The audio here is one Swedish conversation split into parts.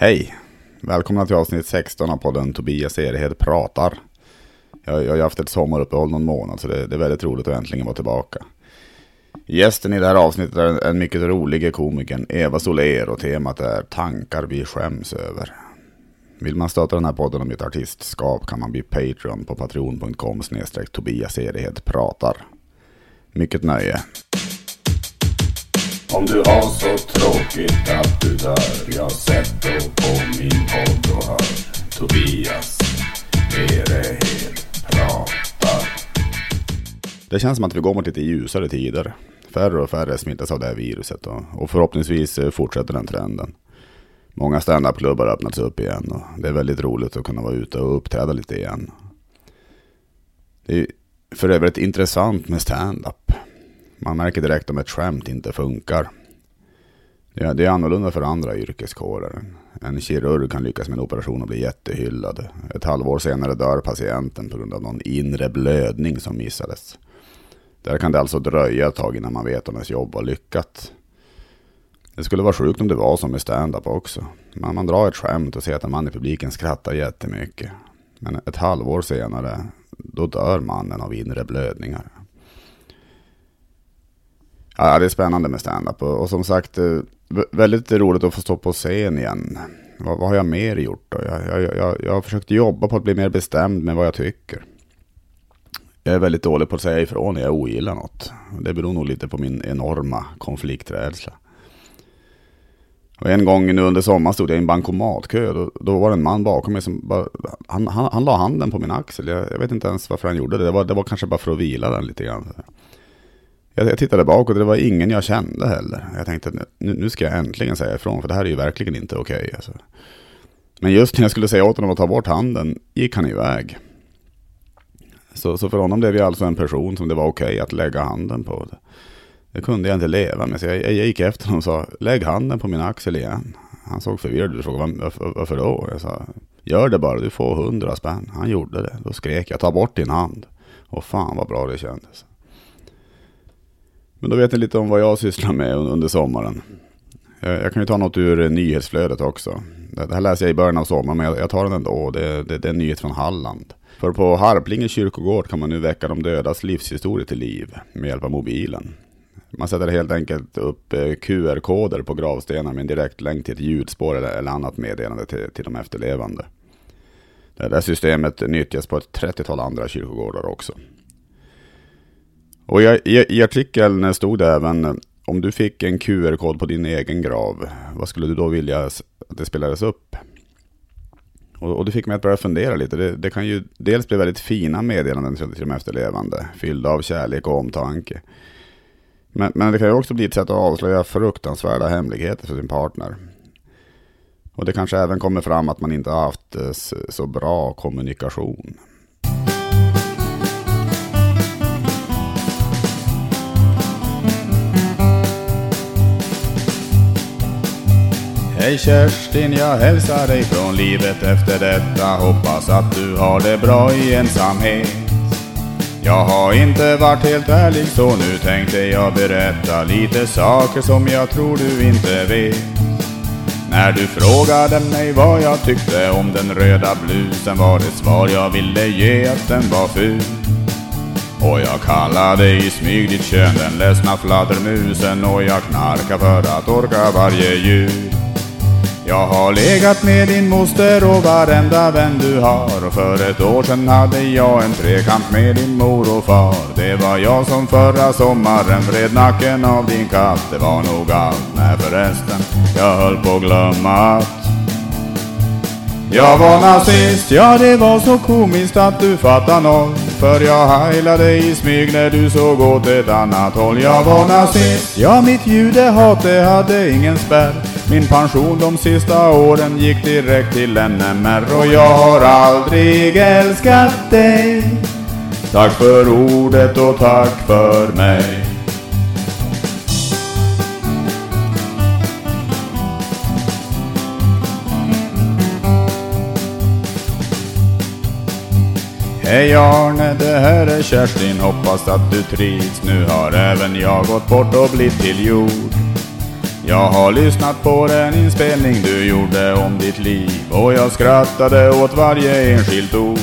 Hej! Välkomna till avsnitt 16 av podden Tobias Erehed pratar. Jag, jag har haft ett sommaruppehåll någon månad så det, det, är väldigt roligt att äntligen vara tillbaka. Gästen i det här avsnittet är en mycket rolig komiker, Eva Soler och temat är tankar vi skäms över. Vill man stötta den här podden om mitt artistskap kan man bli Patreon på patreon.com snedstreck Tobias Erehed pratar. Mycket nöje. Om du har så tråkigt att du dör Jag sätter på min podd och hör Tobias Erehed pratar Det känns som att vi går mot lite ljusare tider. Färre och färre smittas av det här viruset och, och förhoppningsvis eh, fortsätter den trenden. Många standupklubbar har öppnats upp igen och det är väldigt roligt att kunna vara ute och uppträda lite igen. Det är för övrigt intressant med standup. Man märker direkt om ett skämt inte funkar. Det är annorlunda för andra yrkeskårer. En kirurg kan lyckas med en operation och bli jättehyllad. Ett halvår senare dör patienten på grund av någon inre blödning som missades. Där kan det alltså dröja ett tag innan man vet om ens jobb har lyckat. Det skulle vara sjukt om det var som med stand-up också. Man, man drar ett skämt och ser att en man i publiken skrattar jättemycket. Men ett halvår senare, då dör mannen av inre blödningar. Ja, det är spännande med stand-up. Och, och som sagt, eh, väldigt roligt att få stå på scen igen. Vad, vad har jag mer gjort då? Jag, jag, jag, jag har försökt jobba på att bli mer bestämd med vad jag tycker. Jag är väldigt dålig på att säga ifrån när jag ogillar något. Det beror nog lite på min enorma konflikträdsla. Och en gång nu under sommaren stod jag i en bankomatkö. Då, då var det en man bakom mig som bara, han, han, han la handen på min axel. Jag, jag, vet inte ens varför han gjorde det. Det var, det var kanske bara för att vila den lite grann. Jag, jag tittade bakåt och det var ingen jag kände heller. Jag tänkte nu, nu ska jag äntligen säga ifrån för det här är ju verkligen inte okej. Okay, alltså. Men just när jag skulle säga åt honom att ta bort handen gick han iväg. Så, så för honom blev jag alltså en person som det var okej okay att lägga handen på. Det. det kunde jag inte leva med så jag, jag gick efter honom och sa lägg handen på min axel igen. Han såg förvirrad ut och frågade varför, varför då? Jag sa gör det bara, du får hundra spänn. Han gjorde det. Då skrek jag ta bort din hand. Och fan vad bra det kändes. Men då vet ni lite om vad jag sysslar med under sommaren. Eh, jag kan ju ta något ur eh, nyhetsflödet också. Det här läser jag i början av sommaren, men jag tar den ändå. Det, det, det är en nyhet från Halland. För på Harplinge kyrkogård kan man nu väcka de dödas livshistoria till liv med hjälp av mobilen. Man sätter helt enkelt upp eh, QR-koder på gravstenar med en direktlänk till ett ljudspår eller annat meddelande till, till de efterlevande. Det här systemet nyttjas på ett 30-tal andra kyrkogårdar också. Och i, i, i artikeln stod det även om du fick en QR-kod på din egen grav, vad skulle du då vilja att det spelades upp? Och, och det fick mig att börja fundera lite. Det, det, kan ju dels bli väldigt fina meddelanden till, de efterlevande, fyllda av kärlek och omtanke. Men, men det kan ju också bli ett sätt att avslöja fruktansvärda hemligheter för sin partner. Och det kanske även kommer fram att man inte har haft eh, så bra kommunikation. Hej Kerstin, jag hälsar dig från livet efter detta. Hoppas att du har det bra i ensamhet. Jag har inte varit helt ärlig så nu tänkte jag berätta lite saker som jag tror du inte vet. När du frågade mig vad jag tyckte om den röda blusen var det svar jag ville ge att den var ful. Och jag kallade i smyg ditt kön den ledsna fladdermusen och jag knarkar för att orka varje ljud jag har legat med din moster och varenda vän du har. Och för ett år sedan hade jag en trekamp med din mor och far. Det var jag som förra sommaren vred nacken av din katt. Det var nog allt, nej förresten Jag höll på att glömma att jag var nazist, ja det var så komiskt att du fattar noll. För jag heilade i smyg när du såg åt ett annat håll. Jag var nazist, ja mitt judehat det hade ingen spärr. Min pension de sista åren gick direkt till NMR Och jag har aldrig älskat dig Tack för ordet och tack för mig Hej Arne, det här är Kerstin, hoppas att du trivs. Nu har även jag gått bort och blivit till jord. Jag har lyssnat på den inspelning du gjorde om ditt liv och jag skrattade åt varje enskilt ord.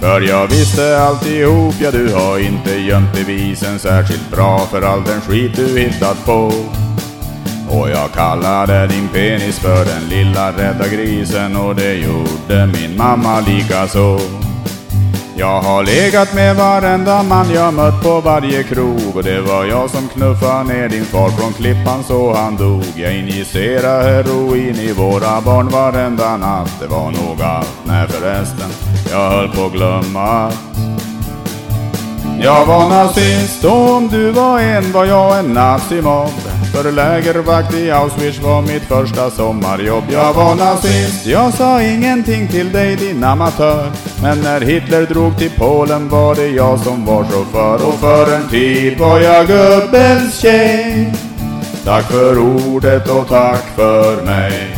För jag visste alltihop, ja du har inte gömt bevisen särskilt bra för all den skit du hittat på. Och jag kallade din penis för den lilla rädda grisen och det gjorde min mamma lika så. Jag har legat med varenda man jag mött på varje krog och det var jag som knuffade ner din far från klippan så han dog. Jag injicerade heroin i våra barn varenda natt. Det var nog allt, nej förresten, jag höll på att glömma jag var nazist och om du var en var jag en nazimobb. För lägervakt i Auschwitz var mitt första sommarjobb. Jag var nazist, jag sa ingenting till dig din amatör. Men när Hitler drog till Polen var det jag som var chaufför. Och för en tid var jag gubbens tjej. Tack för ordet och tack för mig.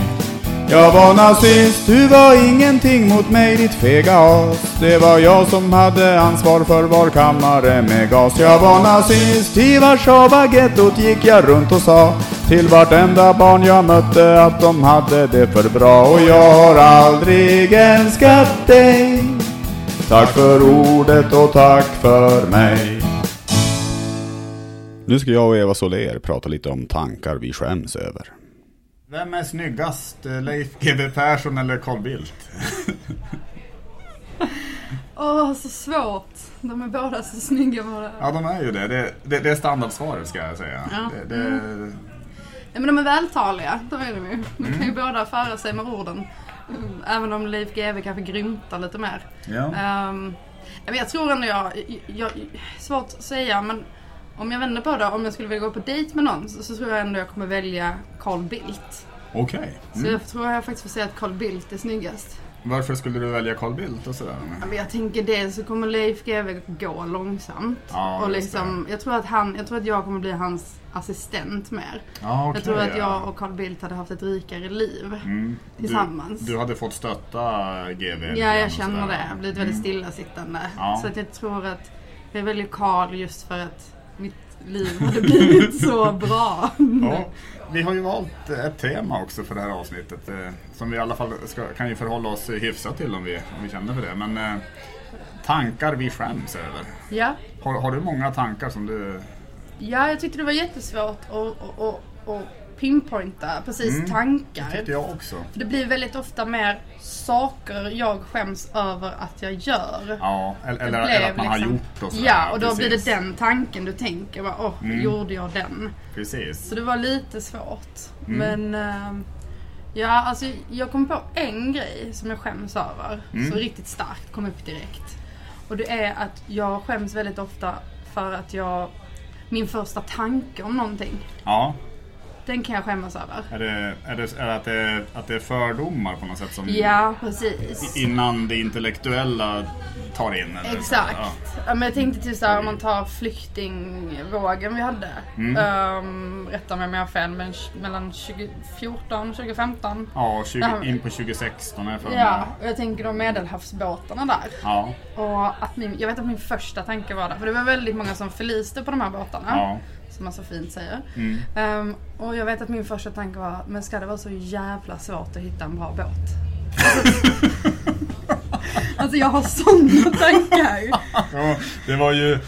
Jag var nazist, du var ingenting mot mig ditt fega as. Det var jag som hade ansvar för var kammare med gas. Jag var nazist, i Warszawa-gettot gick jag runt och sa till vartenda barn jag mötte att de hade det för bra. Och jag har aldrig älskat dig. Tack för ordet och tack för mig. Nu ska jag och Eva Soler prata lite om tankar vi skäms över. Vem är snyggast? eh, Leif GW Persson eller Carl Bildt? Åh, så svårt. De är båda så snygga båda. Ja, de är ju det. Det, det, det är standardsvaret ska jag säga. Ja. Det, det, Ja, men de är vältaliga, de är de ju. De kan ju Mm. båda föra sig med orden. Mm, Även om Leif GW kanske grymtar lite mer. ja. Men jag tror ändå jag, jag, svårt att säga men om jag vänder på det, om jag skulle vilja gå på dejt med någon så, så tror jag ändå jag kommer välja Carl Bildt. Okej. Så Mm. jag tror jag faktiskt får säga att Carl Bildt är snyggast. Varför skulle du välja Carl Bildt och sådär? Ja, men jag tänker det så kommer Leif GW gå långsamt. Ja, och liksom, jag, tror att han, jag tror att jag kommer bli hans assistent mer. Ja, okej, jag tror att ja. jag och Carl Bildt hade haft ett rikare liv. Mm. tillsammans. Du, du hade fått stötta GW? Ja, jag känner det. Jag har blivit väldigt Mm. stillasittande. Så att jag tror att jag väljer Carl just för att mitt liv hade blivit så bra. Ja, vi har ju valt ett tema också för det här avsnittet eh, som vi i alla fall ska, kan ju förhålla oss hyfsat till om vi, om vi känner för det. Men eh, tankar vi skäms över. Ja. Har, har du många tankar som du... ja, jag tyckte det var jättesvårt att, pinpointa precis Mm, tankar. tyckte jag också. För det blir väldigt ofta mer saker jag skäms över att jag gör. Ja, eller, Det eller, att man har liksom- gjort och sådär. Ja, och då precis. blir det den tanken du tänker. Bara, Åh, Mm. gjorde jag den? Precis. Så det var lite svårt. Mm. Men ehm, ja, alltså jag kom på en grej som jag skäms över. Mm. Så riktigt starkt kom upp direkt. Och det är att jag skäms väldigt ofta för att jag min första tanke om någonting. Ja, Den kan jag skämmas över. är det, är det, är det, att, det att det är fördomar på något sätt som... Ja, precis. Innan det intellektuella tar in? Eller? Exakt. Ja. Ja, men jag tänkte typ såhär om man tar flyktingvågen vi hade. Mm. Um, rätta mig om jag har fel, men mellan 2014 och 2015. Ja, 20, Det här- in på 2016 är för. Ja, och jag tänker de medelhavsbåtarna där. Ja, Och att min, jag vet att min första tanke var där, för det var väldigt många som förliste på de här båtarna. ja. Som man så fint säger. Mm. Ehm, och jag vet att min första tanke var, men ska det vara så jävla svårt att hitta en bra båt? alltså jag har sådana tankar. Ja, det var ju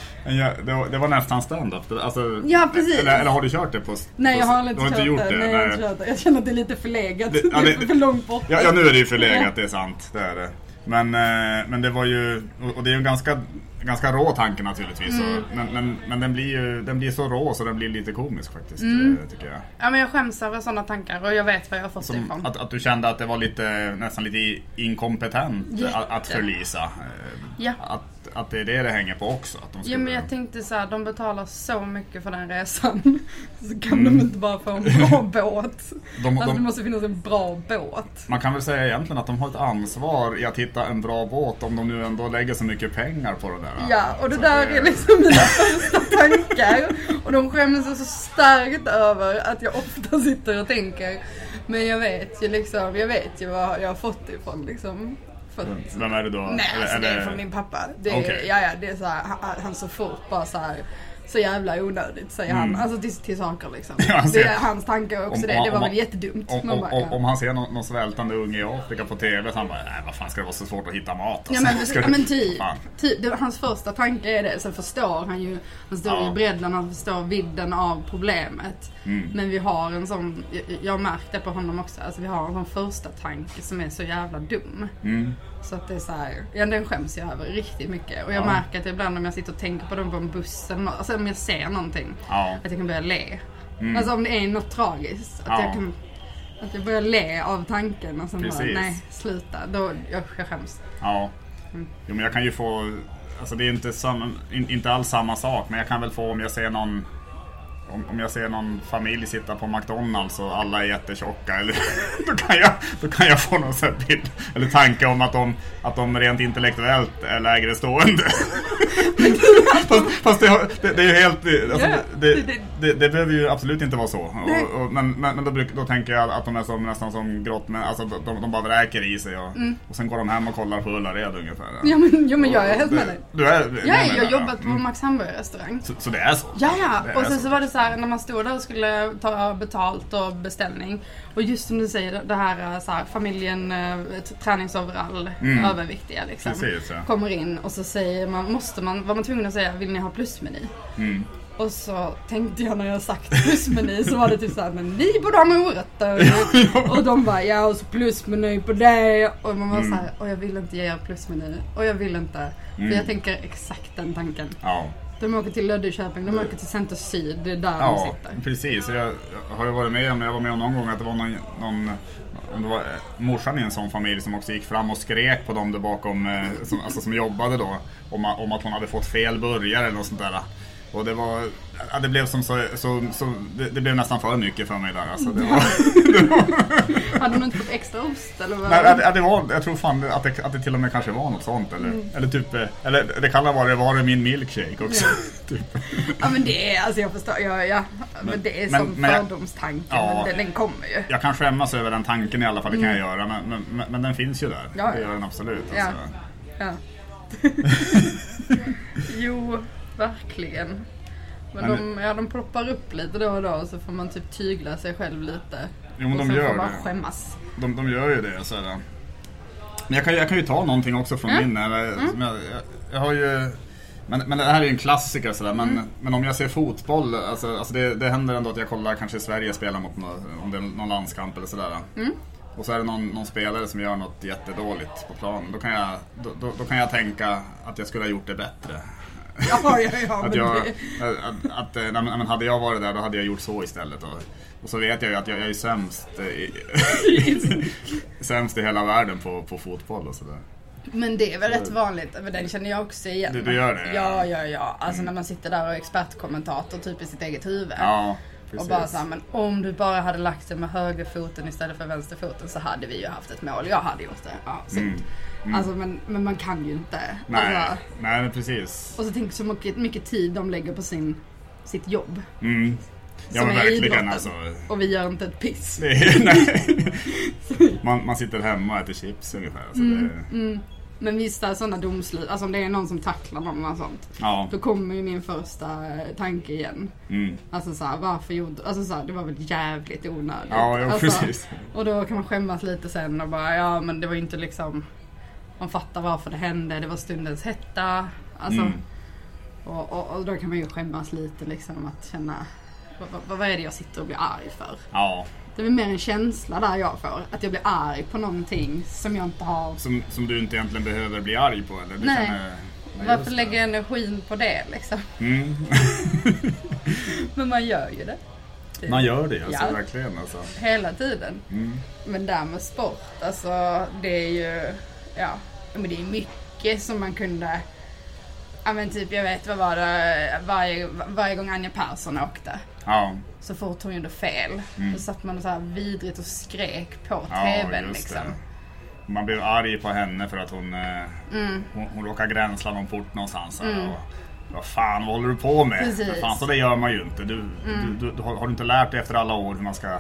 det, var, det var nästan stand-up. Det- Alltså, Ja, precis. Eller, eller har du kört det på... Nej jag har aldrig har inte gjort det? Nej, jag, kört det. jag känner att det är lite förlegat. Det- Det, ja, det- är för långt bort. Ja, ja, nu är det ju förlegat, det är sant. Det är det. Men, eh, men det var ju, och- och det är ju en ganska, ganska rå tanke naturligtvis. Mm. Och, men men, men den, blir ju, den blir så rå så den blir lite komisk faktiskt, Mm. eh, tycker jag. Ja men jag skäms över sådana tankar och jag vet var jag har fått Som, ifrån. att, att du kände att det var lite, nästan lite inkompetent Jätte. att, att förlisa. eh, Ja. Att, att det är det det hänger på också. Att de skulle, men jag tänkte så här, de betalar så mycket för den resan. Så kan Mm. de inte bara få en bra båt. de, Alltså det de, måste finnas en bra båt. man kan väl säga egentligen att de har ett ansvar i att hitta en bra båt om de nu ändå lägger så mycket pengar på det där. Ja, och det Så där att är liksom mina första tankar. Och de skäms jag så starkt över att jag ofta sitter och tänker. Men jag vet ju liksom, jag vet ju var jag har fått det ifrån liksom. För att, Vem är det då? nej, Eller- alltså det är från min pappa. Det är, Okej. ja, ja, det är så här, han, han så fort bara så här så jävla onödigt säger Mm. han. Alltså till, till saker liksom. Ja, han det ser- är hans tanke också Om- det. Det var om- väl jättedumt. Om, bara, ja. om han ser någon, någon svältande unge i Afrika på TV så han bara, nej vad fan ska det vara så svårt att hitta mat? Ja alltså? men, Ska ja, men typ, typ det, hans första tanke är det. Sen förstår han ju, han står Ja. i bredden, han förstår vidden av problemet. Mm. Men vi har en sån, jag, har märkt det på honom också, alltså vi har en sån första tanke som är så jävla dum. Mm. Så att det är så här, ja den skäms jag över riktigt mycket. Och jag Ja. märker att ibland om jag sitter och tänker på dem på en buss eller alltså om jag ser någonting, Ja. att jag kan börja le. Mm. Alltså om det är något tragiskt, att Ja. jag kan att jag börjar le av tanken och sen bara, Precis. nej sluta, då, jag, jag skäms. Ja. Mm. Jo men jag kan ju få, alltså det är inte, samma, in, inte alls samma sak men jag kan väl få om jag ser någon om, om jag ser någon familj sitta på McDonalds och alla är jättetjocka eller, då, kan jag, då kan jag få någon sån bild eller tanke om att de, att de rent intellektuellt är lägre stående. fast fast det, det, det är ju helt, alltså, det, det- det, behöver ju absolut inte vara så. Och, och, men men, då, bruk, då tänker jag att de är som, nästan som grott, men alltså de, de bara vräker i sig och, och sen går de hem och kollar på Ullared ungefär. Mm. Ja men, jo, men jag är helt med dig. Du är jag har där, jobbat på mm. Max Hamburger-restaurang. så, så det är så? Ja, ja. är Och sen så var det så här när man stod där och skulle ta betalt och beställning. Och just som du säger, det här, så här familjen, eh, träningsoverall, Mm. överviktiga liksom. Precis, ja. Kommer in och så säger man, måste man, var man tvungen att säga, vill ni ha plusmeny? Mm. Och så tänkte jag när jag sagt plusmeny så var det typ såhär, men ni borde ha morötter. och de bara, ja och så plusmeny på det. Och man var Mm. såhär, och jag vill inte ge er plusmeny. Och jag vill inte. Mm. För jag tänker exakt den tanken. Ja. De åker till Löddeköping, de åker till Center Syd, det är där de Ja, sitter. precis. Jag har ju varit med om, jag var med om någon gång att det var någon, någon om det var eh, morsan i en sån familj som också gick fram och skrek på dem där bakom, eh, som, alltså som jobbade då, om, om att hon hade fått fel burgare eller något sånt där. Och det var, ja, det blev som så, så, så det, det blev nästan för mycket för mig där alltså. Det var, Hade de inte fått extra ost eller vad? nej, ja, det, det var, jag tror fan att det, att det till och med kanske var något sånt eller, Mm. eller typ, eh, eller det kan ha varit, var det min milkshake också? typ. Ja men det är, alltså jag förstår, ja, ja. Men, det är men- som men jag- fördomstanke, Ja. men den, den kommer ju. Jag kan skämmas över den tanken i alla fall, det kan jag göra. Men, men, men, den finns ju där. Mm. Ja, det ja. gör den absolut. Ja. Alltså. Ja. jo, verkligen. Men, Men- de, ja, de ploppar upp lite då och då så får man typ tygla sig själv lite. Jo, men och de gör får man det. skämmas. De, de gör ju det. Så är det. Men jag kan, jag kan ju ta någonting också från Ja. min. Eller, som jag, jag, jag har ju... Men, men det här är ju en klassiker sådär. Men, Mm. men om jag ser fotboll, alltså, alltså det, det händer ändå att jag kollar kanske Sverige spelar mot nå- om det är någon landskamp eller sådär. Mm. Och så är det någon, någon spelare som gör något jättedåligt på planen. Då kan, jag, då, då, då kan jag tänka att jag skulle ha gjort det bättre. Ja, ja, ja. Att men jag, det, att, att, eh, nej, men, hade jag varit där då hade jag gjort så istället. Och, och så vet jag ju att jag, jag är sämst, i, sämst i hela världen på, på fotboll och sådär. men det är väl rätt vanligt, men den känner jag också igen. Du- du gör det, Ja, ja. ja, ja. Alltså när man sitter där och är expertkommentator typ i sitt eget huvud. Ja, Och precis. bara såhär, men om du bara hade lagt dig med högerfoten istället för vänsterfoten så hade vi ju haft ett mål. Jag hade gjort det. Ja. Mm. Mm. Alltså men, men man kan ju inte. nej, Alltså, nej, men precis. och så tänk så mycket, mycket tid de lägger på sin, sitt jobb. Mm. Ja, Som men är verkligen alltså. Och vi gör inte ett piss. Är, nej. Man, man sitter hemma och äter chips ungefär. Så Mm, det, mm. Men vissa sådana domslut, alltså om det är någon som tacklar någon och sånt. ja. Då kommer ju min första eh, tanke igen. Mm. Alltså såhär, varför gjorde, alltså såhär, det var väl jävligt onödigt. Ja, ja, alltså, precis. Och då kan man skämmas lite sen och bara, ja men det var ju inte liksom, man fattar varför det hände, det var stundens hetta. Alltså, Mm. och, och, och då kan man ju skämmas lite liksom att känna, vad, vad, vad är det jag sitter och blir arg för? Ja, Det är väl mer en känsla där jag får, att jag blir arg på någonting som jag inte har. som, som du inte egentligen behöver bli arg på eller? Du Nej. Känner, Varför lägga energin på det liksom? Mm. Men man gör ju det. det Man gör det alltså, Ja. verkligen alltså. Hela tiden. Mm. Men där med sport, alltså det är ju, ja, men det är mycket som man kunde, ja men typ jag vet vad var det, varje, varje gång Anja Persson åkte. Ja, Så fort hon gjorde fel, Mm. då satt man så här vidrigt och skrek på ja TVn liksom. det. Man blev arg på henne för att hon, eh, Mm. hon, hon råkade gränsla någon port någonstans. Mm. Och, vad fan vad håller du på med? Precis. Mm. Fan så det gör man ju inte. Du, du, du, du, har, har du inte lärt dig efter alla år hur man ska...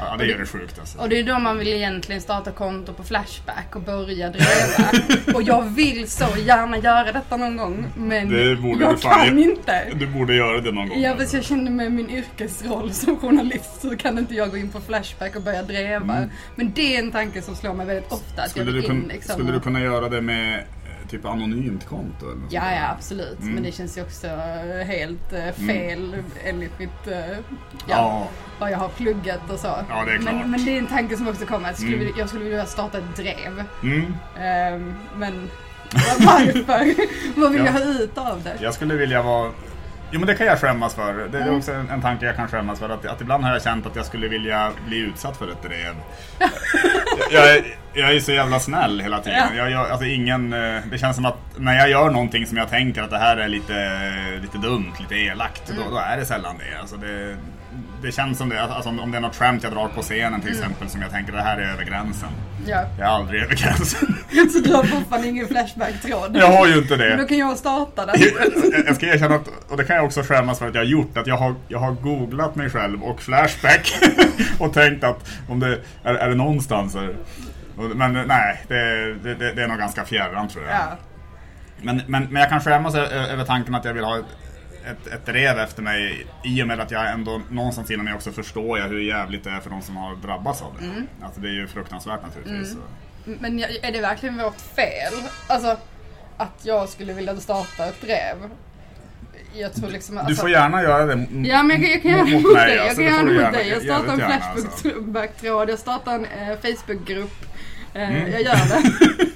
Ja det gör det sjukt alltså. Och det är då man vill egentligen starta konto på Flashback och börja driva. och jag vill så gärna göra detta någon gång. Men Det jag kan ge- inte. Du borde göra det någon gång. Ja, alltså. fast jag kände med min yrkesroll som journalist så kan inte jag gå in på Flashback och börja dreva. Men det är en tanke som slår mig väldigt ofta. Mm. skulle, jag du vill in kun, liksom. skulle du och- kunna göra det med typ anonymt konto? Eller något Ja, sånt ja absolut. Mm. Men det känns ju också eh, helt eh, fel enligt mitt, eh, ja, Ja. vad jag har pluggat och så. Ja, det är klart. men, men det är en tanke som också kommer. Att jag skulle, Mm. vilja- jag skulle vilja starta ett drev. Mm. Ehm, men varför? vad vill Ja. jag ha ut av det? Jag skulle vilja vara... Jo men det kan jag skämmas för. Det är Mm. också en, en tanke jag kan skämmas för. Att, att ibland har jag känt att jag skulle vilja bli utsatt för ett drev. jag, är, jag är så jävla snäll hela tiden. Ja. Jag, jag, alltså ingen, eh, det känns som att när jag gör någonting som jag tänker att det här är lite, lite dumt, lite elakt. Mm. Då, då är det sällan det. Alltså det. Det känns som det. Alltså om, det är något skämt jag drar på scenen Mm. till exempel som jag tänker det här är över gränsen. Ja. Jag är aldrig över gränsen. Så du har fortfarande ingen Flashback-tråd? jag har ju inte det. Men då kan jag starta den. jag ska erkänna att, och det kan jag också skämmas för att jag har gjort, att jag har, jag har googlat mig själv och Flashback och tänkt att om det är, är det någonstans. Och- Men nej, det, det, det är nog ganska fjärran tror jag. Ja. Men, men, men jag kan skämmas över tanken att jag vill ha ett, ett, ett drev efter mig i och med att jag ändå någonstans innan mig också förstår jag hur jävligt det är för de som har drabbats av det. Mm. Alltså det är ju fruktansvärt naturligtvis. Så. Men är det verkligen vårt fel? Alltså, att jag skulle vilja starta ett drev? Jag tror liksom... Du Alltså, får gärna göra det Ja men jag, jag kan göra mot- mig. Jag alltså, kan göra det du mot dig. Jag startar en. Flashback-tråd. Jag startar en eh, Facebook-grupp. Eh, Mm. Jag gör det.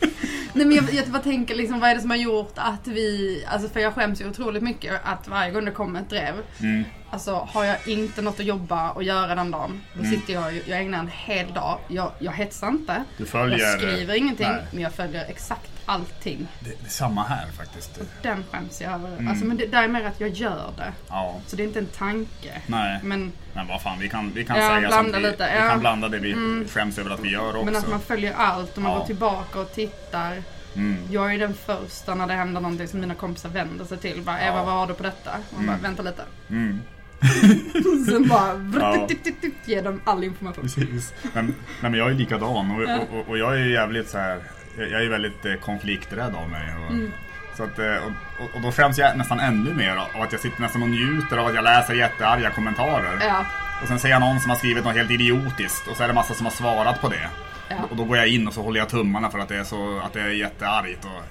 Nej men jag, jag bara tänker liksom, vad är det som har gjort att vi, alltså för jag skäms ju otroligt mycket att varje gång det kommer ett drev, Mm. alltså har jag inte något att jobba och göra den dagen, då Mm. sitter jag jag ägnar en hel dag, jag, jag hetsar inte, Du följer... jag skriver ingenting, Nej. men jag följer exakt allting. Det, det är samma här faktiskt. Den skäms jag över. Mm. Alltså men det där är mer att jag gör det. Ja, Så det är inte en tanke. nej. Men, Men vad fan, vi kan, vi kan Ja, säga blanda vi, lite, vi ja. kan blanda det vi Mm. skäms över att vi gör också. men att man följer allt och man Ja. går tillbaka och tittar. mm. Jag är den första när det händer någonting som mina kompisar vänder sig till. Bara, Eva vad har du på detta? Och man bara, Mm. vänta lite. Mm. Sen bara, Ja. ge dem all information. Precis. Men, nej, men jag är likadan och, och, och, och jag är jävligt så här. Jag är väldigt eh, konflikträdd av mig. Och, Mm. så att, eh, och, och, och då skäms jag nästan ännu mer av att jag sitter nästan och njuter av att jag läser jättearga kommentarer. Ja. Och sen ser jag någon som har skrivit något helt idiotiskt och så är det massa som har svarat på det. Ja. Och då går jag in och så håller jag tummarna för att det är, så, att det är jätteargt. Och,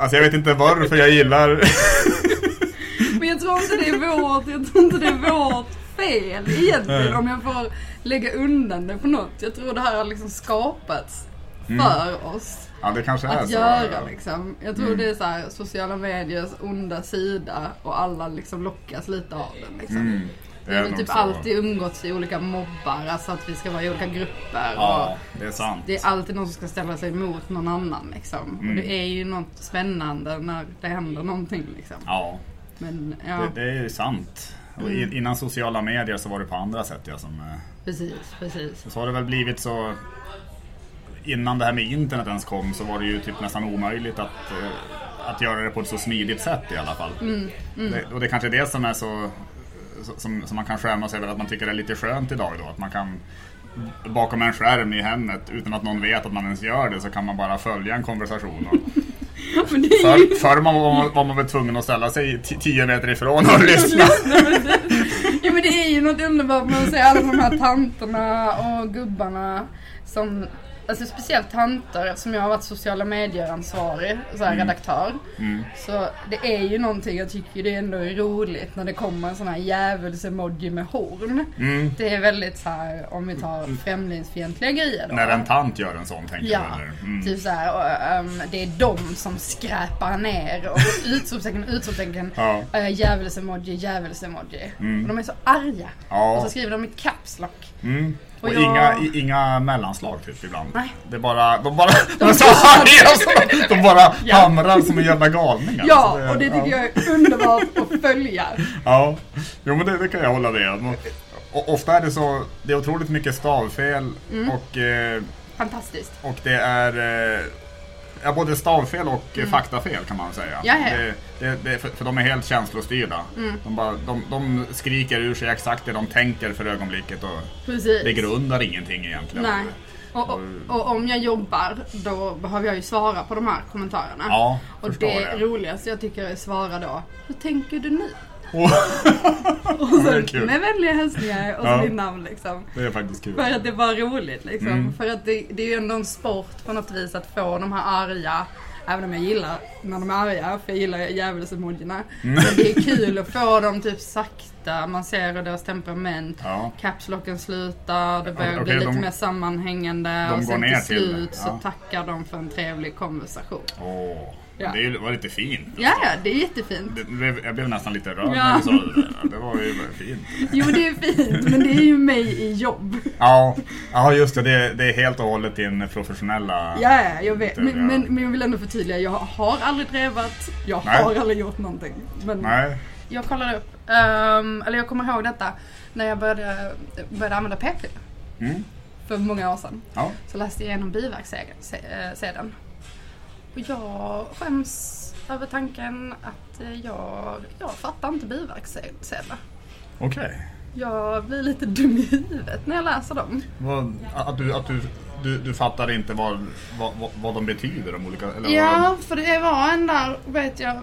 alltså jag vet inte varför jag gillar... Men jag tror inte det är vårt, jag tror inte det är vårt fel egentligen om jag får lägga undan det på något. Jag tror det här har liksom skapats Mm. för oss. Ja det kanske är Att så. göra liksom. Jag tror Mm. det är så här, sociala mediers onda sida och alla liksom lockas lite av den. Liksom. Mm. Vi har typ så. alltid umgåtts i olika mobbar, alltså att vi ska vara i olika grupper. Ja, det är sant. det är alltid någon som ska ställa sig emot någon annan liksom. Mm. Och det är ju något spännande när det händer någonting liksom. Ja, Men ja, det, det är ju sant. Och Mm. innan sociala medier så var det på andra sätt ja, som... eh, precis, precis. Så har det väl blivit så... Innan det här med internet ens kom så var det ju typ nästan omöjligt att, eh, att göra det på ett så smidigt sätt i alla fall. Mm, Det, och det är kanske är det som är så... Som, som man kan skämmas över att man tycker är lite skönt idag då. Att man kan bakom en skärm i hemmet utan att någon vet att man ens gör det så kan man bara följa en konversation. Och det för, förr man var, var man väl tvungen att ställa sig tio meter ifrån och lyssna. Ja men det är ju något underbart med att se alla de här tanterna och gubbarna som Alltså speciellt tanter eftersom jag har varit sociala medier-ansvarig, så här redaktör. Mm. Så det är ju någonting jag tycker det ändå är roligt när det kommer en sån här djävuls-emoji med horn. Mm. Det är väldigt så här om vi tar främlingsfientliga grejer då. När en tant gör en sån tänker Ja, du? Mm. typ och, ehm, det är de som skräpar ner och utropstecken, utropstecken, Ja. uh, djävuls-emoji, djävuls-emoji. Mm. Och de är så arga. Ja. Och så skriver de i caps lock. Och, Och jag- inga, inga mellanslag typ ibland. Nej. Det är bara, de bara, de är så de bara Ja. hamrar som en jävla galning. Ja, alltså. och det tycker ja. jag är underbart att följa. Ja, jo men det, det kan jag hålla med om. Ofta är det så, det är otroligt mycket stavfel Mm. och, eh, Fantastiskt. och det är eh, Ja, både stavfel och mm. faktafel kan man säga. Det, det, det, för, för de är helt känslostyrda. Mm. De, bara, de, de skriker ur sig exakt det de tänker för ögonblicket och Precis. det grundar ingenting egentligen. Nej. Och, och, och om jag jobbar då behöver jag ju svara på de här kommentarerna. Ja, och det, det. roligaste jag tycker är att svara då, hur tänker du nu? Och är så kul. med vänliga hälsningar och så Ja. mitt namn liksom. det är faktiskt kul. För att det var roligt liksom. Mm. För att det, det är ju ändå en sport på något vis att få de här arga, även om jag gillar när de är arga, för jag gillar djävulsemojierna. Mm. Men det är kul att få dem typ sakta, man ser deras temperament. Ja. Capslocken slutar, det börjar okej, bli lite de- mer sammanhängande de och sen till till slut så ja. tackar de för en trevlig konversation. Åh, Ja. Det var lite fint. Ja, ja, det är jättefint. Det blev, jag blev nästan lite rörd Ja. när du sa det där. Det var ju väldigt fint. Jo, det är fint, men det är ju mig i jobb. Ja, ja just det. det. Det är helt och hållet din professionella... Ja, ja, jag vet. Men, men, men jag vill ändå förtydliga, jag har aldrig drevat, jag Nej. har aldrig gjort någonting. Men Nej. jag kollade upp, ehm, eller jag kommer ihåg detta, när jag började, började använda p-piller Mm. för många år sedan. Ja. Så läste jag igenom biverksedeln. Och jag skäms över tanken att eh, jag, jag fattar inte biverksedlar. Okej. Jag blir lite dum i huvudet när jag läser dem. Vad- Att, du, att du, du, du fattar inte vad, vad, vad, de betyder, de olika... Eller Ja, för det var en där, vet jag,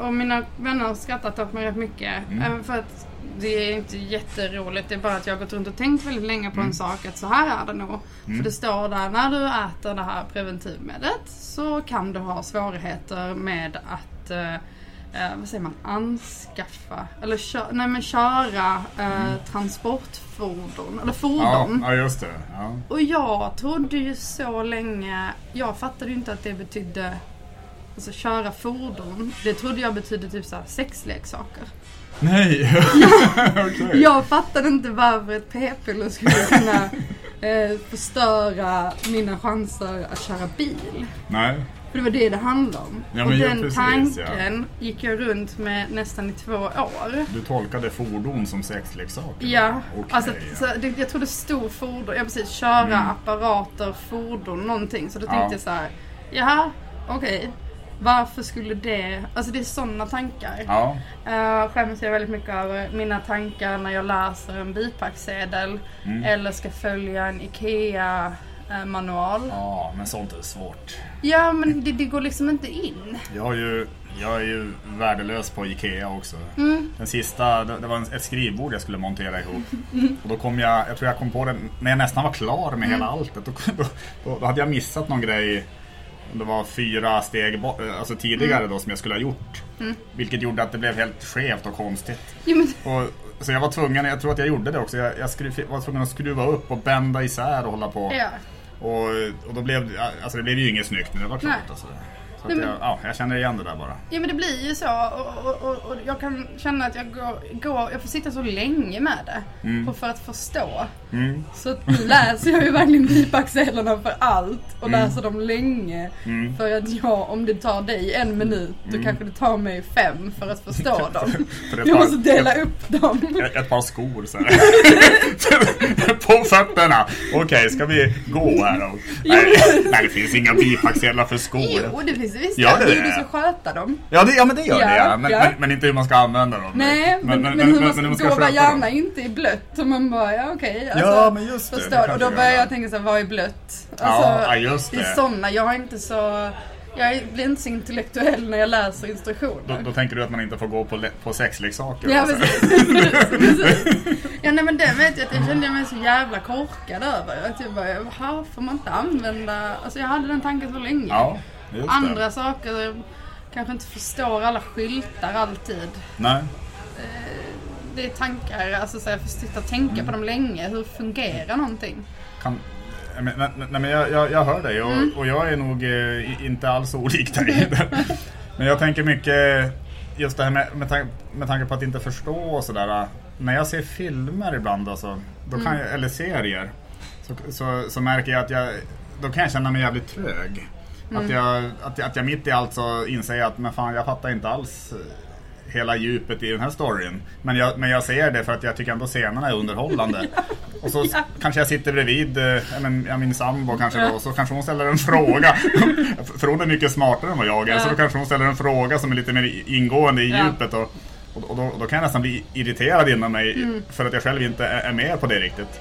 och mina vänner har skrattat åt mig rätt mycket. Mm. För att det är inte jätteroligt, det är bara att jag har gått runt och tänkt väldigt länge på Mm. en sak, att så här är det nog. För det står där, när du äter det här preventivmedlet så kan du ha svårigheter med att eh, eh, vad säger man, anskaffa, eller kö- nej, men köra eh, transportfordon, eller Ja, fordon. ja, just det. Ja. Och jag trodde ju så länge, jag fattade ju inte att det betydde Alltså köra fordon, det trodde jag betydde typ såhär sexleksaker. Nej! Okej. Jag fattade inte varför ett p-piller skulle kunna eh, förstöra mina chanser att köra bil. Nej. För det var det det handlade om. Ja, och ja, den precis, tanken gick jag runt med nästan i två år. Du tolkade fordon som sexleksaker? Ja, Okej, alltså, ja. så det, jag trodde stor fordon, ja precis, köra Mm. apparater, fordon, någonting. Så då Ja. tänkte jag så här, jaha, okej. Varför skulle det, alltså det är sådana tankar. Ja, Uh, skäms jag väldigt mycket över mina tankar när jag läser en bipacksedel Mm. eller ska följa en IKEA-manual. ja, men sånt är svårt. Ja, men det, det går liksom inte in. Jag, har ju, jag är ju värdelös på Ikea också. Mm. Den sista, det det var en- ett skrivbord jag skulle montera ihop. Och då kom jag, jag tror jag kom på det när jag nästan var klar med Mm. hela alltet. Då, då, då hade jag missat någon grej. Det var fyra steg bo- alltså tidigare Mm. då som jag skulle ha gjort. Vilket gjorde att det blev helt skevt och konstigt. Men, Och, så jag var tvungen, jag tror att jag gjorde det också, jag, jag skru, var tvungen att skruva upp och bända isär och hålla på. ja. Och, och då blev alltså det blev ju inget snyggt när det var klart. Alltså. Så Nej, men- jag, ja, jag känner igen det där bara. ja, men det blir ju så. Och, och, och, och jag kan känna att jag går, går, jag får sitta så länge med det. Mm. För, för att förstå. Mm. Så nu läser jag ju verkligen bipacksedlarna för allt och Mm. läser dem länge. Mm. För att ja, om det tar dig en minut, då Mm. kanske det tar mig fem för att förstå dem. För Jag måste dela upp dem. Ett, ett par skor så. På fötterna. Okej, ska vi gå här då? Nej, nej, det finns inga bipacksedlar för skor. Jo, det finns det visst. Gör det det är det? du ska sköta dem. Ja, det, ja men det gör Ja, det ja. Men, ja. Men, men inte hur man ska använda dem. Nej, men, men, hur man men ska, då var gärna dem. inte i blött. Och man bara, ja okej. alltså, Ja, men just det, det Förstår, och då börjar jag tänka så här, vad är blött? Alltså, ja, just Det är det. sådana, jag är inte så... Jag blir inte så intellektuell när jag läser Då, instruktioner. då tänker du att man inte får gå på, på sexleksaker? Ja alltså. precis. precis. Ja nej men det vet jag jag kände mig så jävla korkad över. Att jag bara, jaha får man inte använda... Alltså jag hade den tanken så länge. Ja, just det. Andra saker, kanske inte förstår alla skyltar alltid. Nej. Det är tankar, alltså så jag får sitta och tänka Mm. på dem länge. Hur fungerar någonting? Kan, nej, nej, nej, men jag, jag, jag hör dig och, Mm. och jag är nog eh, inte alls olik dig. men jag tänker mycket just det här med, med, tanke, med tanke på att inte förstå och sådär. När jag ser filmer ibland alltså, då kan Mm. jag, eller serier så, så, så märker jag att jag då kan jag känna mig jävligt trög. Mm. Att, jag, att, jag, att jag mitt i allt så inser att men fan, jag fattar inte alls hela djupet i den här storyn. Men jag, men jag ser det för att jag tycker ändå scenerna är underhållande. Och så Ja. kanske jag sitter bredvid eh, ja, min sambo kanske Ja. då, och så kanske hon ställer en fråga. för hon är mycket smartare än vad jag är, Ja. så då kanske hon ställer en fråga som är lite mer ingående i djupet. Och, och, och då, då kan jag nästan bli irriterad inom mig Mm. för att jag själv inte är med på det riktigt.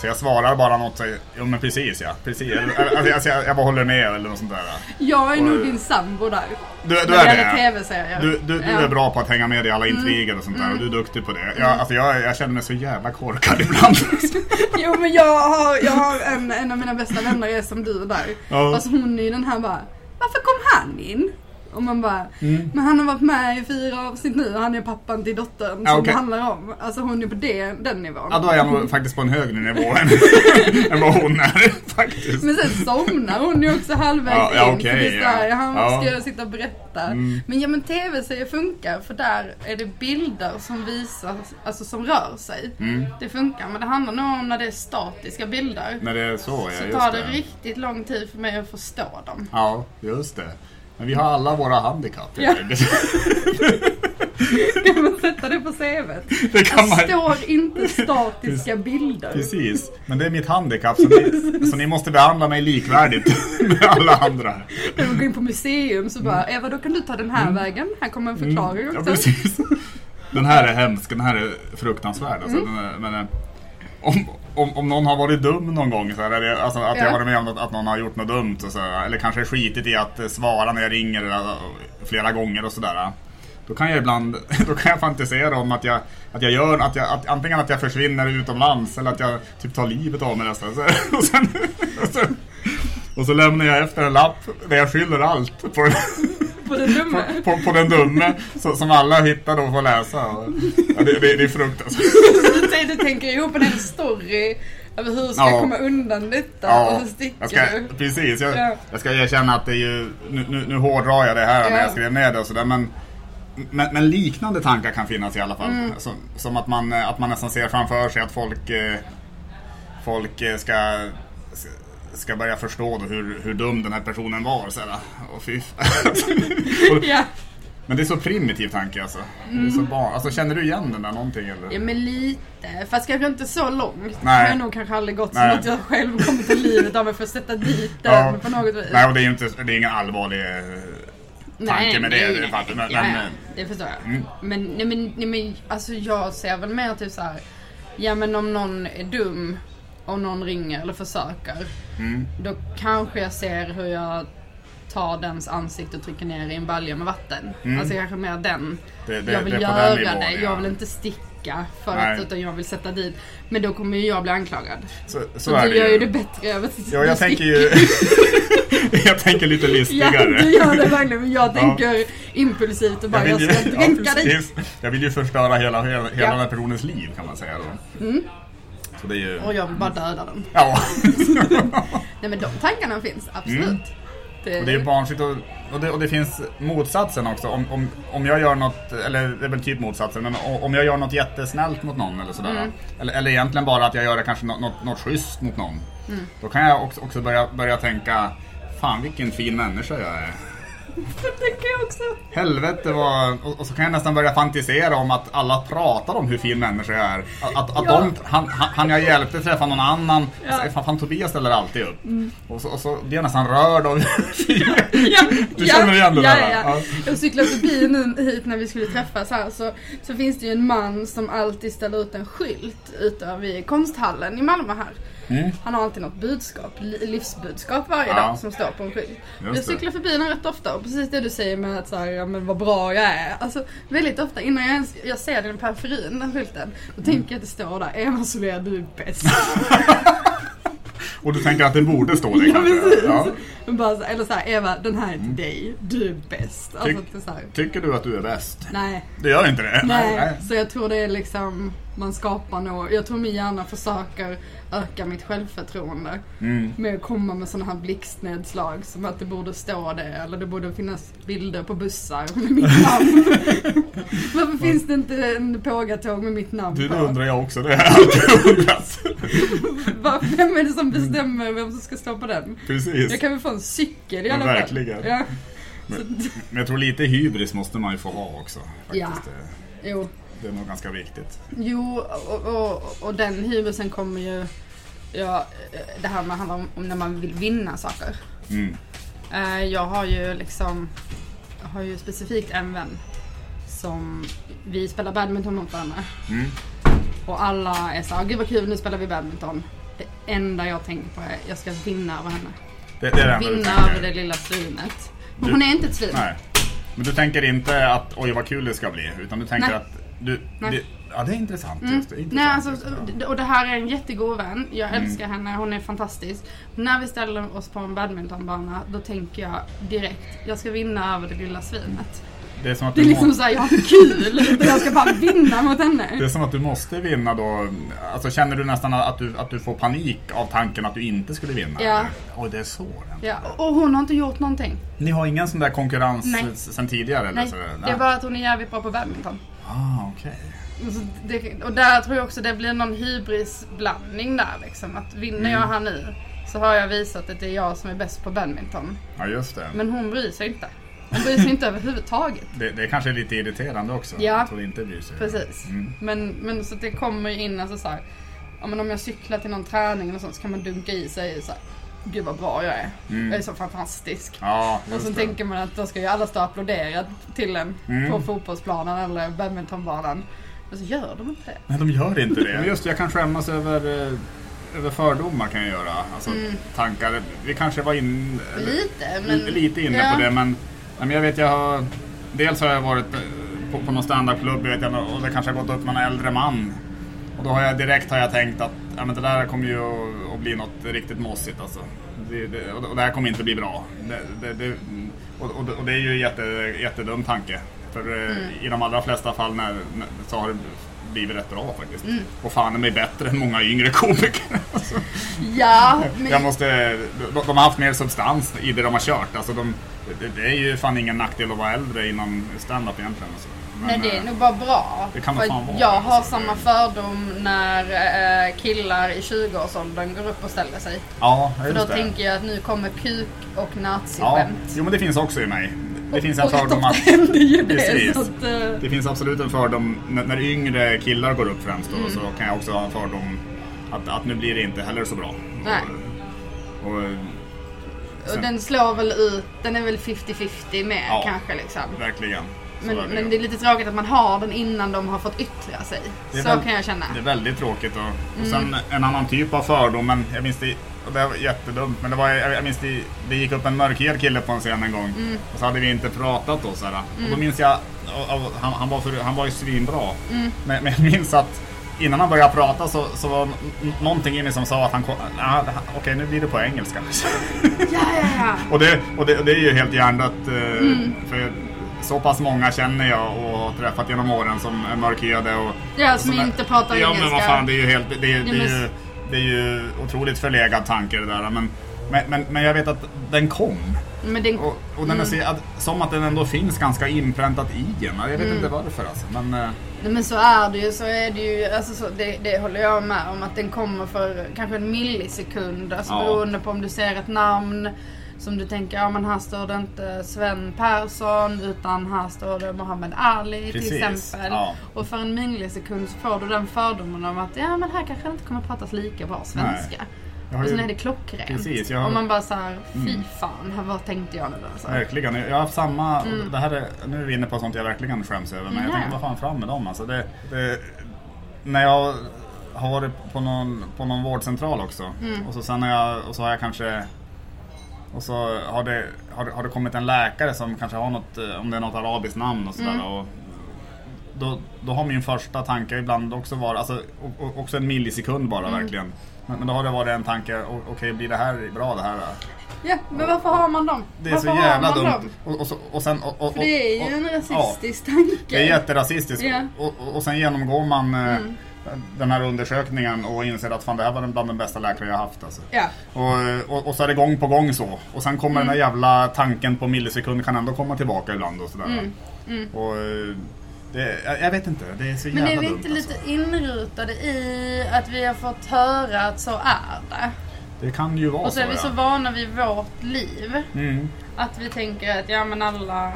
Så jag svarar bara något, så, jo men precis ja, precis. Alltså, alltså, jag, jag bara håller med eller något sånt där. Jag är Och- nog din sambo där. Du, du är det? tv-serier. Du, du, du Ja. Mm. är bra på att hänga med i alla intriger och sånt där och du är duktig på det. Jag, alltså jag, jag känner mig så jävla korkad ibland. Jo men jag har, jag har en, en av mina bästa vänner är som du där. Ja. Alltså hon är ju den här bara, varför kom han in? Och man bara, Mm. men han har varit med i fyra avsnitt nu och han är pappan till dottern Ja, som okej. det handlar om. Alltså hon är på det, den nivån. Ja, då är jag nog faktiskt på en högre nivå än, än vad hon är faktiskt. Men sen somnar hon ju också halvvägs Ja, ja, in. är såhär, ja. han Ja. ska sitta och berätta. Mm. Men ja men tv-serier funkar för där är det bilder som visar, alltså som rör sig. Mm. Det funkar, men det handlar nog om när det är statiska bilder. När det är så, ja Så tar det det. riktigt lång tid för mig att förstå dem. Ja, just det. Men vi har alla våra handikapp Ja. Kan man sätta det på CVt? Det kan Det man står inte statiska bilder. Precis, men det är mitt handikapp så ni, så ni måste behandla mig likvärdigt med alla andra. När vi går in på museum så bara, Eva då kan du ta den här vägen. Här kommer en förklaring Mm. Ja, också. precis. Den här är hemsk, den här är fruktansvärd. Alltså, Mm. den men, om, om, om någon har varit dum någon gång, så här, eller, alltså, att jag Ja. har varit med om något, att någon har gjort något dumt, och så, här, eller kanske skitit i att svara när jag ringer eller, flera gånger och sådär. Då kan jag ibland då kan jag fantisera om att jag, att jag gör, att jag, att, antingen att jag försvinner utomlands eller att jag typ tar livet av mig nästan. Så, och, sen, och, sen, och så lämnar jag efter en lapp där jag skyller allt på På den dumme. på, på, på den dumme så, som alla hittar och får läsa. Ja, det, det, det är fruktansvärt. Du, du tänker ihop en hel story över hur ska Ja. jag komma undan detta Ja, och så sticker jag ska, du. precis. Jag, Ja. jag ska erkänna att det är ju, nu, nu, nu hårdrar jag det här när Ja. jag skrev ner det och sådär men men, men liknande tankar kan finnas i alla fall. Mm. Som, som att, man, att man nästan ser framför sig att folk, eh, folk eh, ska, ska börja förstå hur, hur dum den här personen var. Så här. Och fy. och, men det är så primitiv tanke alltså. Det är så barn. alltså. Känner du igen den där någonting? Eller? Mm. ja men lite, fast kanske inte så långt. Nej. Det har nog kanske aldrig gått Nej. som att jag själv kommer till livet av mig för att sätta dit den Ja. på något vis. Nej, och det är ju inte, det är ingen allvarlig eh, tanke med det. nej, det, nej. men, ja, men, ja, det förstår jag. Mm. Men, nej, men, nej, men alltså jag ser väl mer typ så här. Ja men om någon är dum och någon ringer eller försöker. Mm. Då kanske jag ser hur jag tar dens ansikte och trycker ner i en balja med vatten. Mm. Alltså kanske mer den. Det- det- jag vill det göra nivån, det, ja. jag vill inte sticka för att, utan jag vill sätta dit. Men då kommer ju jag bli anklagad. Så, så, Så, du det gör ju. det bättre över att Ja, jag tänker ju... jag tänker lite Ja, listigare. du gör det verkligen. Men jag tänker impulsivt och bara jag, vill ju, ska ja, dränka dig. precis. jag vill ju förstöra hela, hela, hela Ja. den här personens liv kan man säga då. Så det är ju... Och jag vill bara döda den. Ja. Nej men de tankarna finns, absolut. Mm. Och det är ju barnsligt och, och, det, och det finns motsatsen också. Om, om, om jag gör något, eller det är väl typ motsatsen, men om jag gör något jättesnällt mot någon eller sådär. Mm. Eller, eller egentligen bara att jag gör det kanske något, något, något schysst mot någon. Mm. Då kan jag också, också börja, börja tänka, fan vilken fin människa jag är. Det tänker jag också. Helvete vad... Och, och så kan jag nästan börja fantisera om att alla pratar om hur fin människa jag är. Att, att, att Ja. de, han, han, jag hjälpte träffa någon annan. Ja. Mm. Ja. Fan, fan Tobias ställer alltid upp. Och, så, och så blir jag nästan rörd av Ja, Du känner igen det ja, där, ja, ja. Jag cyklade förbi nu hit när vi skulle träffas här så, så finns det ju en man som alltid ställer ut en skylt ute vid konsthallen i Malmö här. Mm. Han har alltid något budskap, li- livsbudskap varje Ja. dag som står på en skylt. Jag cyklar förbi den rätt ofta och precis det du säger med att så här, ja, men vad bra jag är. Alltså väldigt ofta innan jag ens jag ser den i periferin, den skylten, då tänker jag att det står där Eva Solea du är bäst. Och du tänker att det borde stå där Ja, kanske? precis. Ja. Men bara eller så här, Eva den här är till dig, du är bäst. Alltså Tyck- Tycker du att du är bäst? nej. Det gör inte det? Nej, så jag tror det är liksom, man skapar nog, jag tror min hjärna försöker öka mitt självförtroende Mm. med att komma med sådana här blixtnedslag som att det borde stå det eller det borde finnas bilder på bussar med mitt namn. Varför finns det inte en pågatåg med mitt namn Du, på? det undrar jag också. Det har jag alltid undrat. Vem är det som bestämmer vem som ska stå på den? Precis. Jag kan väl få en cykel i alla fall. verkligen. Ja. Men, men jag tror lite hybris måste man ju få ha också. Faktiskt. Ja. Det, Jo, det är nog ganska viktigt. jo och, och, och den hybrisen kommer ju... Ja, det här med handlar om, om när man vill vinna saker. Mm. Eh, Jag har ju liksom, har ju specifikt en vän som vi spelar badminton mot varandra. Mm. Och alla är såhär, gud vad kul nu spelar vi badminton. Det enda jag tänker på är, jag ska vinna över henne. Det, det är det du Vinna över det lilla svinet. Men hon är inte ett svin. Nej. Men du tänker inte att oj vad kul det ska bli. Utan du tänker Nej. att du... Nej. Det, ja det är intressant. Mm. Just det, intressant Nej, alltså, och det här är en jättegod vän. Jag Mm. älskar henne, hon är fantastisk. När vi ställer oss på en badmintonbana, då tänker jag direkt, jag ska vinna över det lilla svinet. Det är som att Det är liksom såhär, jag har kul! Jag ska bara vinna mot Det henne. är som att du måste vinna då. Alltså känner du nästan att du, att du får panik av tanken att du inte skulle vinna? Ja. Oj, det är så. Ja, och hon har inte gjort någonting. Ni har ingen sån där konkurrens Nej. sen tidigare? Eller Nej, så? det är bara att hon är jävligt bra på badminton. Ah, okej. Det, och där tror jag också det blir någon hybrisblandning där liksom. Att vinner jag Mm. här nu så har jag visat att det är jag som är bäst på badminton. Ja, just det. Men hon bryr sig inte. Hon bryr sig inte överhuvudtaget. det. Det kanske är lite irriterande också. Ja. Att hon inte bryr sig. Precis. Mm. Men, men så att det kommer ju in alltså så här, om jag cyklar till någon träning och sånt så kan man dunka i sig så här, Gud vad bra jag är. Mm. Jag är så fantastisk. Ja, Och så det. tänker man att då ska ju alla stå och applådera till en Mm. på fotbollsplanen eller badmintonbanan. Men så gör de inte det. Nej, de gör inte det. Men just det, jag kan skämmas över, eh, över fördomar kan jag göra. Alltså tankar. Vi kanske var in, eller- Mm. Lite, men... lite inne ja. på det, men, men jag vet jag har... Dels har jag varit eh, på, på någon standardklubb vet jag, och det kanske har gått upp med en äldre man. Och då har jag direkt har jag tänkt att ja, men det där kommer ju att, att bli något riktigt mossigt alltså. Det, det, och det- här kommer inte bli bra. Det, och, och, det- och det är ju en jätte, jättedum tanke. För eh, i de allra flesta fall när, så har det blivit rätt bra faktiskt. Och fan är mig bättre än många yngre komiker. Alltså. Ja, men... Jag måste, de, de har haft mer substans i det de har kört. Alltså de, det, är ju fan ingen nackdel att vara äldre inom stand-up egentligen. Alltså. Men, Nej det är eh, nog bara bra. Det kan För fan vara, jag har alltså. samma fördom när eh, killar i 20-årsåldern går upp och ställer sig. Ja, För då just det. tänker jag att nu kommer kuk och Ja, naziskämt. jo men det finns också i mig. Det finns en och fördom att... händer ju det. Precis. Att, eh, Det finns absolut en fördom när, när yngre killar går upp främst då, Mm. så kan jag också ha en fördom att, att nu blir det inte heller så bra. Nej. Och, och, och sen- den slår väl ut, den är väl 50-50 med Ja. kanske liksom. verkligen. Men, det men det är lite tråkigt att man har den innan de har fått yttra sig. Så väl- kan jag känna. Det är väldigt tråkigt. Och, och Mm. sen en annan typ av fördom, men jag minns det, och det var jättedumt, men det var, jag minns det, det gick upp en mörkhyad kille på en scen en gång. Mm. Och så hade vi inte pratat då såhär. Och då minns jag, och, och, han, han, var för, han var ju svinbra. Mm. Men, men jag minns att innan han började prata så, så var någonting i mig som sa att han kom, ah, okej nu blir det på engelska. Ja, ja, ja. och, det, och, det, och det är ju helt hjärndött. eh, Mm. För så pass många känner jag och har träffat genom åren som är mörkhyade. Och, Ja, och som är- inte pratar ja, engelska. men vad fan, det är ju helt... Det, det, det, Ja, är ju, det är ju otroligt förlegad tanke det där. Men, men, men, jag vet att den kom. Den, Och, och den så, att, som att den ändå finns ganska inpräntat i en. Jag vet inte varför alltså. Men, eh, Nej, men så är det ju, så är det ju, alltså så, det, det håller jag med om att den kommer för kanske en millisekund. Alltså Ja. beroende på om du ser ett namn som du tänker, ja men här står det inte Sven Persson utan här står det Muhammad Ali Precis, till exempel. ja. Och för en millisekund så får du den fördomen om att ja men här kanske det inte kommer pratas lika bra svenska. jag har Och sen ju- är det klockrent. Precis, jag har- Och man bara såhär, fy fan, vad tänkte jag nu alltså? Verkligen. Jag har haft samma, det här är, nu är vi inne på sånt jag verkligen skäms över. Men jag Mm. tänker, vad fan fram med dem alltså. Det, det, när jag har varit på någon, på någon vårdcentral också. Mm. Och så sen jag, och så har jag kanske och så har det, har, har det kommit en läkare som kanske har något, eh, om det är något arabiskt namn och sådär. Mm. Och då, då har min första tanke ibland också varit, alltså och, också en millisekund bara Mm. verkligen. Men, men då har det varit en tanke, okej blir det här bra det här? Ja, men varför har man dem? Det är varför så jävla dumt. Och, och, så, och sen, och, och, För det är ju en ja, rasistisk tanke. det är jätterasistiskt. Ja. Och, och, och sen genomgår man eh, Mm. Den här undersökningen och inser att fan det här var bland de bästa läkare jag haft. Alltså. Ja. Och, och, och så är det gång på gång så. Och sen kommer den här jävla tanken på millisekund kan ändå komma tillbaka ibland och sådär. Och, eh, det, jag, vet inte, det är så Men jävla är vi dumt inte lite alltså. inrutade i att vi har fått höra att så är det? Det kan ju vara Och så är vi ja. så vana vid vårt liv. Mm, Att vi tänker att ja men alla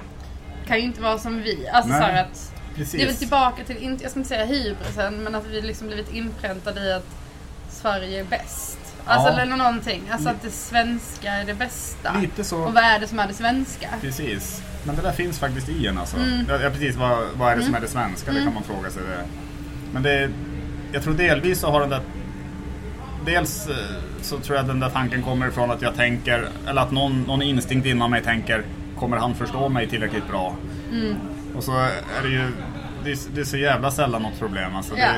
kan ju inte vara som vi. Alltså Nej, så att precis. det är väl tillbaka till, inte- jag ska inte säga hybrisen, men att vi liksom blivit inpräntade i att Sverige är bäst. Alltså Ja. eller någonting. Alltså att det svenska är det bästa. Lite så. Och vad är det som är det svenska? Precis. Men det där finns faktiskt i en alltså. Mm. Ja, precis. Vad, vad är det som är det svenska? Det kan man fråga sig. Det. Men det, jag tror delvis så har den där... Dels eh, så tror jag den där tanken kommer ifrån att jag tänker, eller att någon, någon instinkt inom mig tänker, kommer han förstå mig tillräckligt bra? Mm. Och så är det ju, det är, det är så jävla sällan något problem. Alltså Ja. det,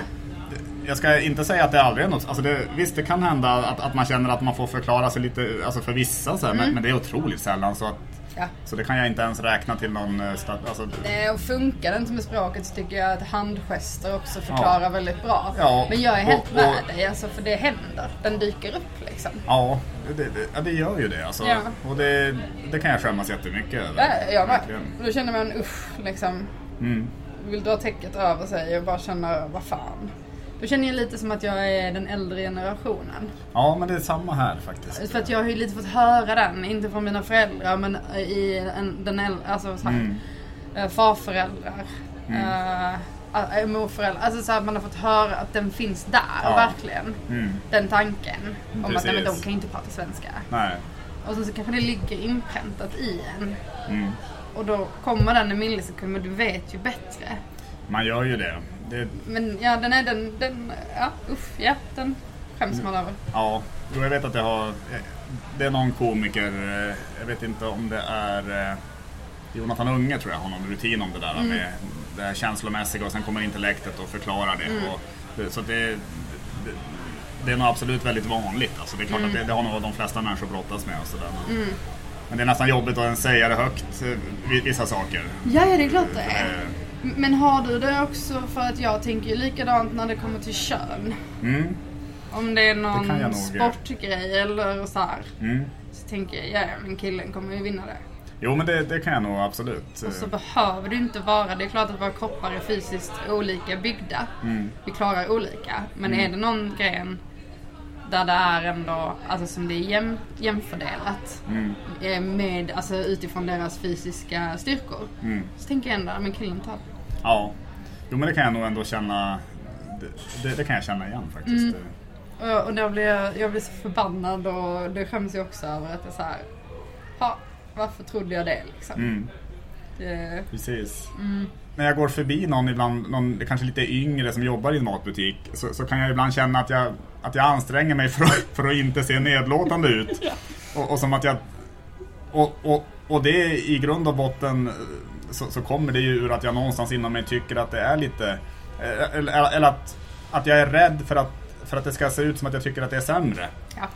det, jag ska inte säga att det aldrig är något, alltså det, visst det kan hända att, att man känner att man får förklara sig lite, alltså för vissa så här, Mm. men, men det är otroligt sällan så att Ja. så det kan jag inte ens räkna till någon eh, alltså, Nej, och funkar det inte med språket så tycker jag att handgester också förklarar väldigt bra. Ja, Men jag är helt och- med och- dig, alltså, för det händer. Den dyker upp liksom. Ja, det, det, det gör ju det alltså. Ja. Och det, det kan jag skämmas jättemycket över. Ja, jag. Och då känner man usch, liksom. Mm. Vill dra täcket över sig och bara känna, vad fan. Då känner jag lite som att jag är den äldre generationen. Ja, men det är samma här faktiskt. För att jag har ju lite fått höra den, inte från mina föräldrar men i en, den äldre, alltså så här, Mm. eh, farföräldrar. eh, äh, morföräldrar. Alltså så att man har fått höra att den finns där, Ja. verkligen. Mm. Den tanken. Om att nej, men de Precis. kan inte prata svenska. Nej. Och sen så kanske det ligger inpräntat i en. Mm. Och då kommer den en millisekund, men du vet ju bättre. Man gör ju det. det Men ja, den är den, den, ja usch, ja, den skäms man över. ja, jag vet att jag har... Det är någon komiker, eh, jag vet inte om det är... Jonathan Unge tror jag har någon rutin om det där Mm. med det här känslomässiga och sen kommer intellektet och förklarar det. Mm. Och det så det, det, det är nog absolut väldigt vanligt. Alltså det är klart att det, det har nog de flesta människor brottas med. Och sådär. Men, Mm. men det är nästan jobbigt att säga det högt, eh, vi- vissa saker. Ja, ja, det är klart det är. Eh, Men har du det också för att jag tänker ju likadant när det kommer till kön. Mm, Om det är någon ja. sportgrej eller så här. mm. Så tänker jag, ja men killen kommer ju vinna det. Jo men det, det kan jag nog absolut. Och så behöver det inte vara, det är klart att våra kroppar är fysiskt olika byggda. Mm. Vi klarar olika. Men är det någon gren där det är ändå, alltså som det är jäm, jämfördelat. Mm. eh, Med, alltså utifrån deras fysiska styrkor. Mm. Så tänker jag ändå, men killen tar det. Ja. Jo men det kan jag nog ändå känna. Det, det, det kan jag känna igen faktiskt. Och, och då blir jag, jag blir så förbannad och det skäms jag också över att så här. Ha, varför trodde jag det liksom? Mm. Det, Precis. mm, När jag går förbi någon ibland, någon kanske lite yngre som jobbar i en matbutik så, så kan jag ibland känna att jag, att jag anstränger mig för att, för att inte se nedlåtande ut. Och, och som att jag... Och, och, och det i grund och botten eh, så, så kommer det ju ur att jag någonstans inom mig tycker att det är lite... eh, Eller, eller att, att jag är rädd för att, för att det ska se ut som att jag tycker att det är sämre. ja.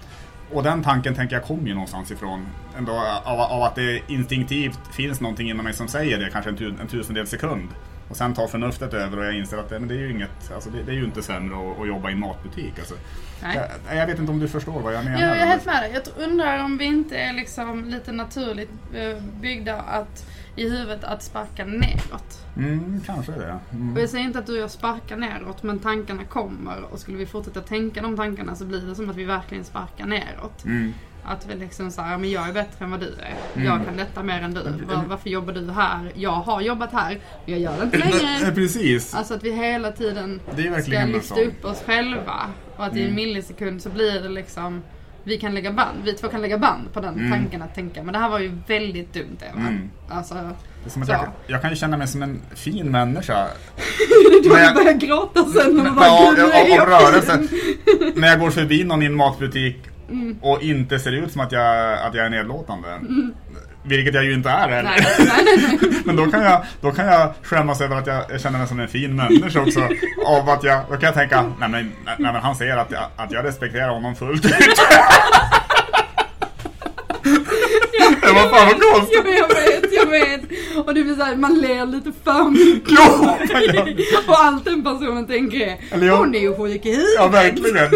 Och den tanken tänker jag kommer ju någonstans ifrån. Ändå av, av att det instinktivt finns någonting inom mig som säger det, kanske en, tu, en tusendel sekund. Och sen tar förnuftet över och jag inser att det, men det är ju inget, alltså det, det är ju inte sämre att, att jobba i en matbutik. Alltså. Nej. Jag, jag vet inte om du förstår vad jag menar. Jag är helt med dig. Jag undrar om vi inte är liksom lite naturligt eh, byggda att, i huvudet att sparka neråt. Mm, kanske det. Och Mm. jag säger inte att du och jag sparkar neråt, men tankarna kommer. Och skulle vi fortsätta tänka de tankarna så blir det som att vi verkligen sparkar neråt. Mm. Att vi liksom såhär, men jag är bättre än vad du är. Mm. Jag kan detta mer än du. Var, varför jobbar du här? Jag har jobbat här, men jag gör det inte längre. Precis. Alltså att vi hela tiden ska lyfta upp oss själva. Och att i en Mm. millisekund så blir det liksom vi kan lägga band, vi två kan lägga band på den Mm. tanken att tänka men det här var ju väldigt dumt Eva. Mm. Alltså, Det är som att jag, jag kan ju känna mig som en fin människa. du Men jag- börjar gråta sen och bara Ja, "Gud, nu är av, jag av rörelsen. fin." När jag går förbi någon i en matbutik Mm. och inte ser ut som att jag, att jag är nedlåtande. Vilket jag ju inte är heller. Nej, nej, nej. Men då kan, jag, då kan jag skämmas över att jag, känner mig som en fin människa också. Av att jag, då kan jag tänka, nej men, nej, men han ser att jag, att jag respekterar honom fullt ut. Det var fan vad konstigt. Jag vet, jag vet. Och det blir såhär, man ler lite för mycket. Jag- Och allt den personen tänker är, hon är ju sjuk i huvudet. Ja, verkligen.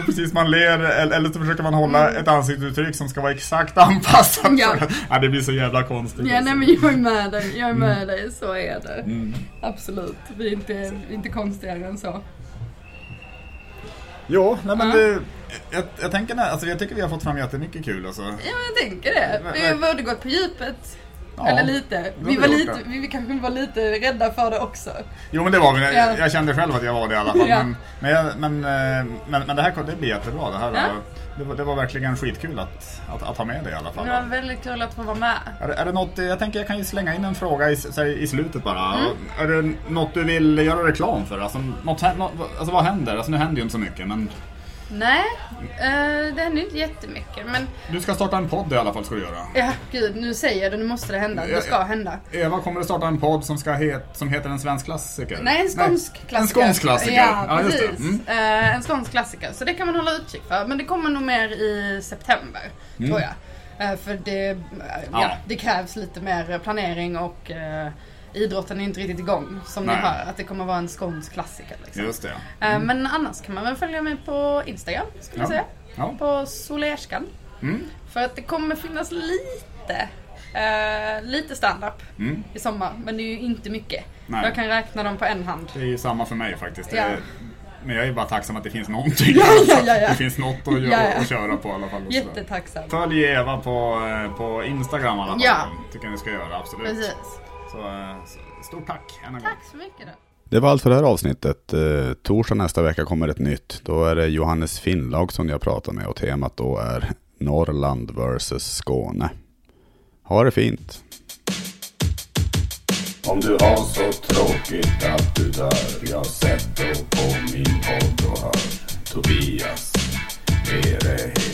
Och precis, man ler eller, eller så försöker man hålla ett ansiktsuttryck som ska vara exakt anpassat. Mm. Ja. ja, det blir så jävla konstigt. Ja, alltså. nej men jag är med dig, jag är med dig, så är det. Mm. Absolut, vi är inte, inte konstigare än så. Jo, nej men Ja. det, jag, jag, tänker, alltså, jag tycker vi har fått fram jättemycket kul. Alltså. Ja, men jag tänker det. Vi har både gått på djupet, Ja, eller lite. Vi, var lite vi, vi kanske var lite rädda för det också. Jo men det var vi, jag, Ja. jag kände själv att jag var det i alla fall. Ja. Men, men, jag, men, eh, men, men det här det blir jättebra. Det, här, var- det, var, det var verkligen skitkul att, att, att ha med det i alla fall. Det var väldigt kul att få vara med. Är, är det något, jag tänker jag kan ju slänga in en fråga i, i slutet bara. Mm. Är det något du vill göra reklam för? Alltså, något, alltså vad händer? Alltså nu händer ju inte så mycket men Nej, eh, det händer inte jättemycket. Men du ska starta en podd i alla fall ska du göra. ja, gud, nu säger jag det. Nu måste det hända. Det ska hända. Eva kommer att starta en podd som, ska het, som heter En svensk klassiker. Nej, en skånsk klassiker. En skånsk klassiker. Ja, just det. precis. Mm. Eh, en skånsk klassiker. Så det kan man hålla utkik för. Men det kommer nog mer i september, tror jag. Eh, för det, eh, ja. Mm. Ja. det krävs lite mer planering och eh, idrotten är inte riktigt igång. Som Nej. ni hör, att det kommer vara en skånsk klassiker. Liksom. Just det. Eh, Men annars kan man väl följa mig på Instagram, skulle jag Mm. Ja. säga. Ja. På Solerskan. Mm. För att det kommer finnas lite, eh, lite stand-up Mm. i sommar. Men det är ju inte mycket. Nej. Jag kan räkna dem på en hand. Det är ju samma för mig faktiskt. Ja. är, men jag är bara tacksam att det finns någonting. Ja, ja, ja. Det finns något att, gö- Ja, ja. att köra på i alla fall. Jättetacksam. Följ Eva på, eh, på Instagram i alla fall. Ja. Tycker jag ni ska göra, absolut. Precis. Så, eh, stort tack än en gång. Tack så mycket då. Det var allt för det här avsnittet. Eh, torsdag nästa vecka kommer ett nytt. Då är det Johannes Finnlaug som jag pratar med och temat då är Norrland vs Skåne. Ha det fint! Om du har så tråkigt att du dör, jag sätter på min podd och hör Tobias, er bra.